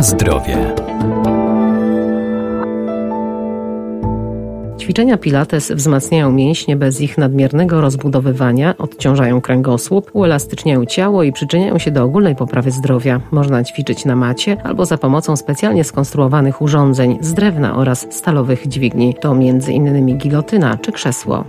Zdrowie. Ćwiczenia Pilates wzmacniają mięśnie bez ich nadmiernego rozbudowywania, odciążają kręgosłup, uelastyczniają ciało i przyczyniają się do ogólnej poprawy zdrowia. Można ćwiczyć na macie albo za pomocą specjalnie skonstruowanych urządzeń z drewna oraz stalowych dźwigni. To m.in. gilotyna czy krzesło.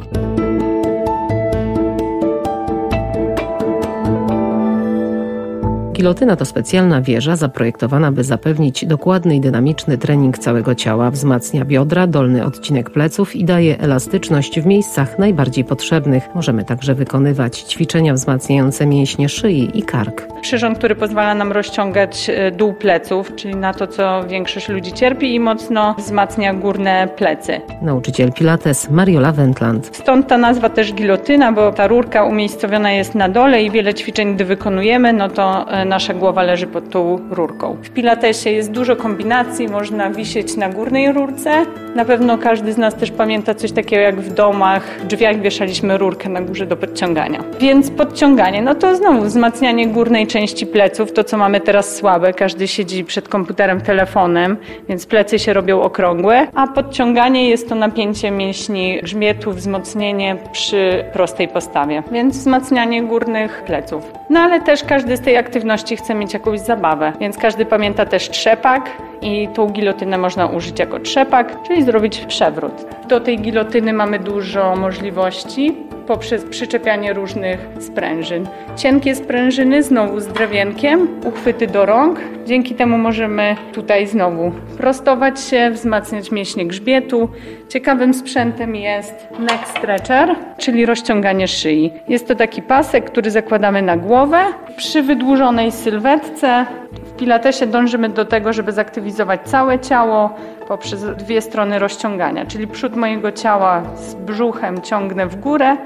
Gilotyna to specjalna wieża zaprojektowana, by zapewnić dokładny i dynamiczny trening całego ciała, wzmacnia biodra, dolny odcinek pleców i daje elastyczność w miejscach najbardziej potrzebnych. Możemy także wykonywać ćwiczenia wzmacniające mięśnie szyi i kark. Przyrząd, który pozwala nam rozciągać e, dół pleców, czyli na to, co większość ludzi cierpi i mocno wzmacnia górne plecy. Nauczyciel Pilates Mariola Wendland. Stąd ta nazwa też gilotyna, bo ta rurka umiejscowiona jest na dole i wiele ćwiczeń, gdy wykonujemy, no to e, nasza głowa leży pod tą rurką. W Pilatesie jest dużo kombinacji, można wisieć na górnej rurce. Na pewno każdy z nas też pamięta coś takiego jak w domach, w drzwiach wieszaliśmy rurkę na górze do podciągania. Więc podciąganie, no to znowu wzmacnianie górnej części pleców, to co mamy teraz słabe, każdy siedzi przed komputerem, telefonem, więc plecy się robią okrągłe, a podciąganie jest to napięcie mięśni grzbietu, wzmocnienie przy prostej postawie, więc wzmacnianie górnych pleców. No ale też każdy z tej aktywności chce mieć jakąś zabawę, więc każdy pamięta też trzepak i tą gilotynę można użyć jako trzepak, czyli zrobić przewrót. Do tej gilotyny mamy dużo możliwości poprzez przyczepianie różnych sprężyn. Cienkie sprężyny znowu z drewienkiem, uchwyty do rąk. Dzięki temu możemy tutaj znowu prostować się, wzmacniać mięśnie grzbietu. Ciekawym sprzętem jest neck stretcher, czyli rozciąganie szyi. Jest to taki pasek, który zakładamy na głowę. Przy wydłużonej sylwetce w pilatesie dążymy do tego, żeby zaktywizować całe ciało poprzez dwie strony rozciągania, czyli przód mojego ciała z brzuchem ciągnę w górę,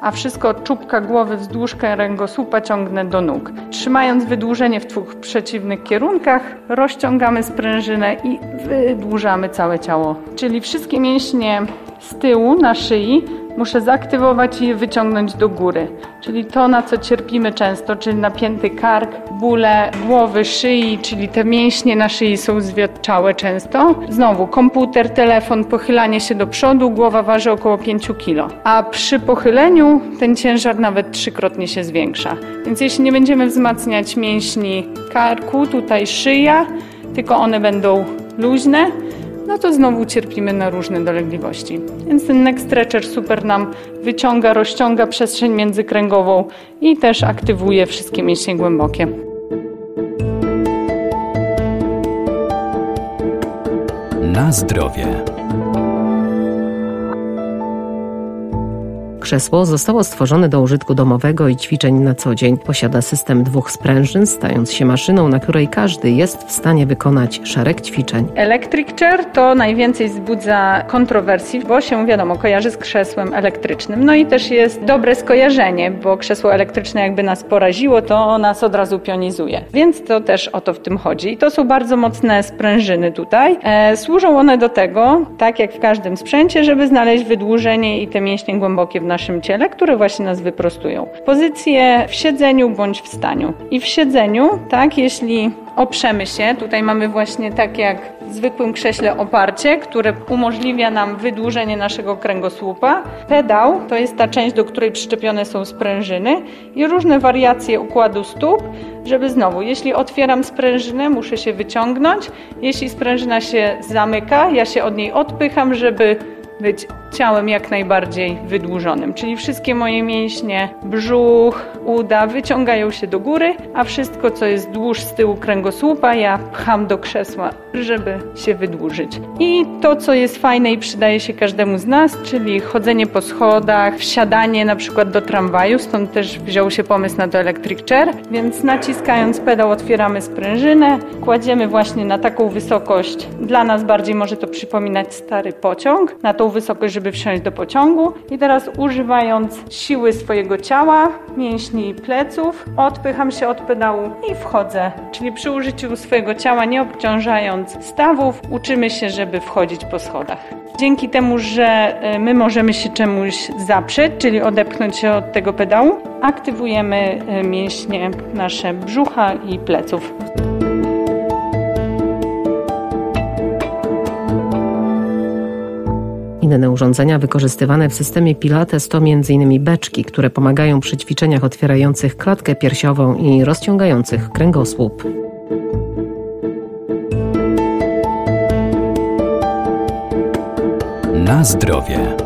a wszystko od czubka głowy wzdłuż kręgosłupa ciągnę do nóg. Trzymając wydłużenie w dwóch przeciwnych kierunkach, rozciągamy sprężynę i wydłużamy całe ciało. Czyli wszystkie mięśnie z tyłu na szyi muszę zaaktywować i je wyciągnąć do góry. Czyli to, na co cierpimy często, czyli napięty kark, bóle głowy, szyi, czyli te mięśnie na szyi są zwiotczałe często. Znowu komputer, telefon, pochylanie się do przodu, głowa waży około 5 kg. A przy pochyleniu ten ciężar nawet trzykrotnie się zwiększa. Więc jeśli nie będziemy wzmacniać mięśni karku, tutaj szyja, tylko one będą luźne, no to znowu cierpimy na różne dolegliwości. Więc ten neck stretcher super nam wyciąga, rozciąga przestrzeń międzykręgową i też aktywuje wszystkie mięśnie głębokie. Na zdrowie. Krzesło zostało stworzone do użytku domowego i ćwiczeń na co dzień. Posiada system dwóch sprężyn, stając się maszyną, na której każdy jest w stanie wykonać szereg ćwiczeń. Electric chair to najwięcej wzbudza kontrowersji, bo się wiadomo kojarzy z krzesłem elektrycznym. No i też jest dobre skojarzenie, bo krzesło elektryczne jakby nas poraziło, to nas od razu pionizuje. Więc to też o to w tym chodzi. I to są bardzo mocne sprężyny tutaj. E, służą one do tego, tak jak w każdym sprzęcie, żeby znaleźć wydłużenie i te mięśnie głębokie w naszym ciele, które właśnie nas wyprostują. Pozycje w siedzeniu bądź w staniu. I w siedzeniu, tak, jeśli oprzemy się, tutaj mamy właśnie tak jak w zwykłym krześle oparcie, które umożliwia nam wydłużenie naszego kręgosłupa. Pedał to jest ta część, do której przyczepione są sprężyny i różne wariacje układu stóp, żeby znowu, jeśli otwieram sprężynę, muszę się wyciągnąć. Jeśli sprężyna się zamyka, ja się od niej odpycham, żeby być ciałem jak najbardziej wydłużonym. Czyli wszystkie moje mięśnie, brzuch, uda wyciągają się do góry, a wszystko, co jest dłuż z tyłu kręgosłupa, ja pcham do krzesła, żeby się wydłużyć. I to, co jest fajne i przydaje się każdemu z nas, czyli chodzenie po schodach, wsiadanie na przykład do tramwaju, stąd też wziął się pomysł na to electric chair, więc naciskając pedał otwieramy sprężynę, kładziemy właśnie na taką wysokość, dla nas bardziej może to przypominać stary pociąg, na tą wysokość, żeby wsiąść do pociągu. I teraz używając siły swojego ciała, mięśni pleców, odpycham się od pedału i wchodzę. Czyli przy użyciu swojego ciała, nie obciążając stawów, uczymy się, żeby wchodzić po schodach. Dzięki temu, że e, my możemy się czemuś zaprzeć, czyli odepchnąć się od tego pedału, aktywujemy e, mięśnie nasze brzucha i pleców. Inne urządzenia wykorzystywane w systemie Pilates to m.in. beczki, które pomagają przy ćwiczeniach otwierających klatkę piersiową i rozciągających kręgosłup. Na zdrowie.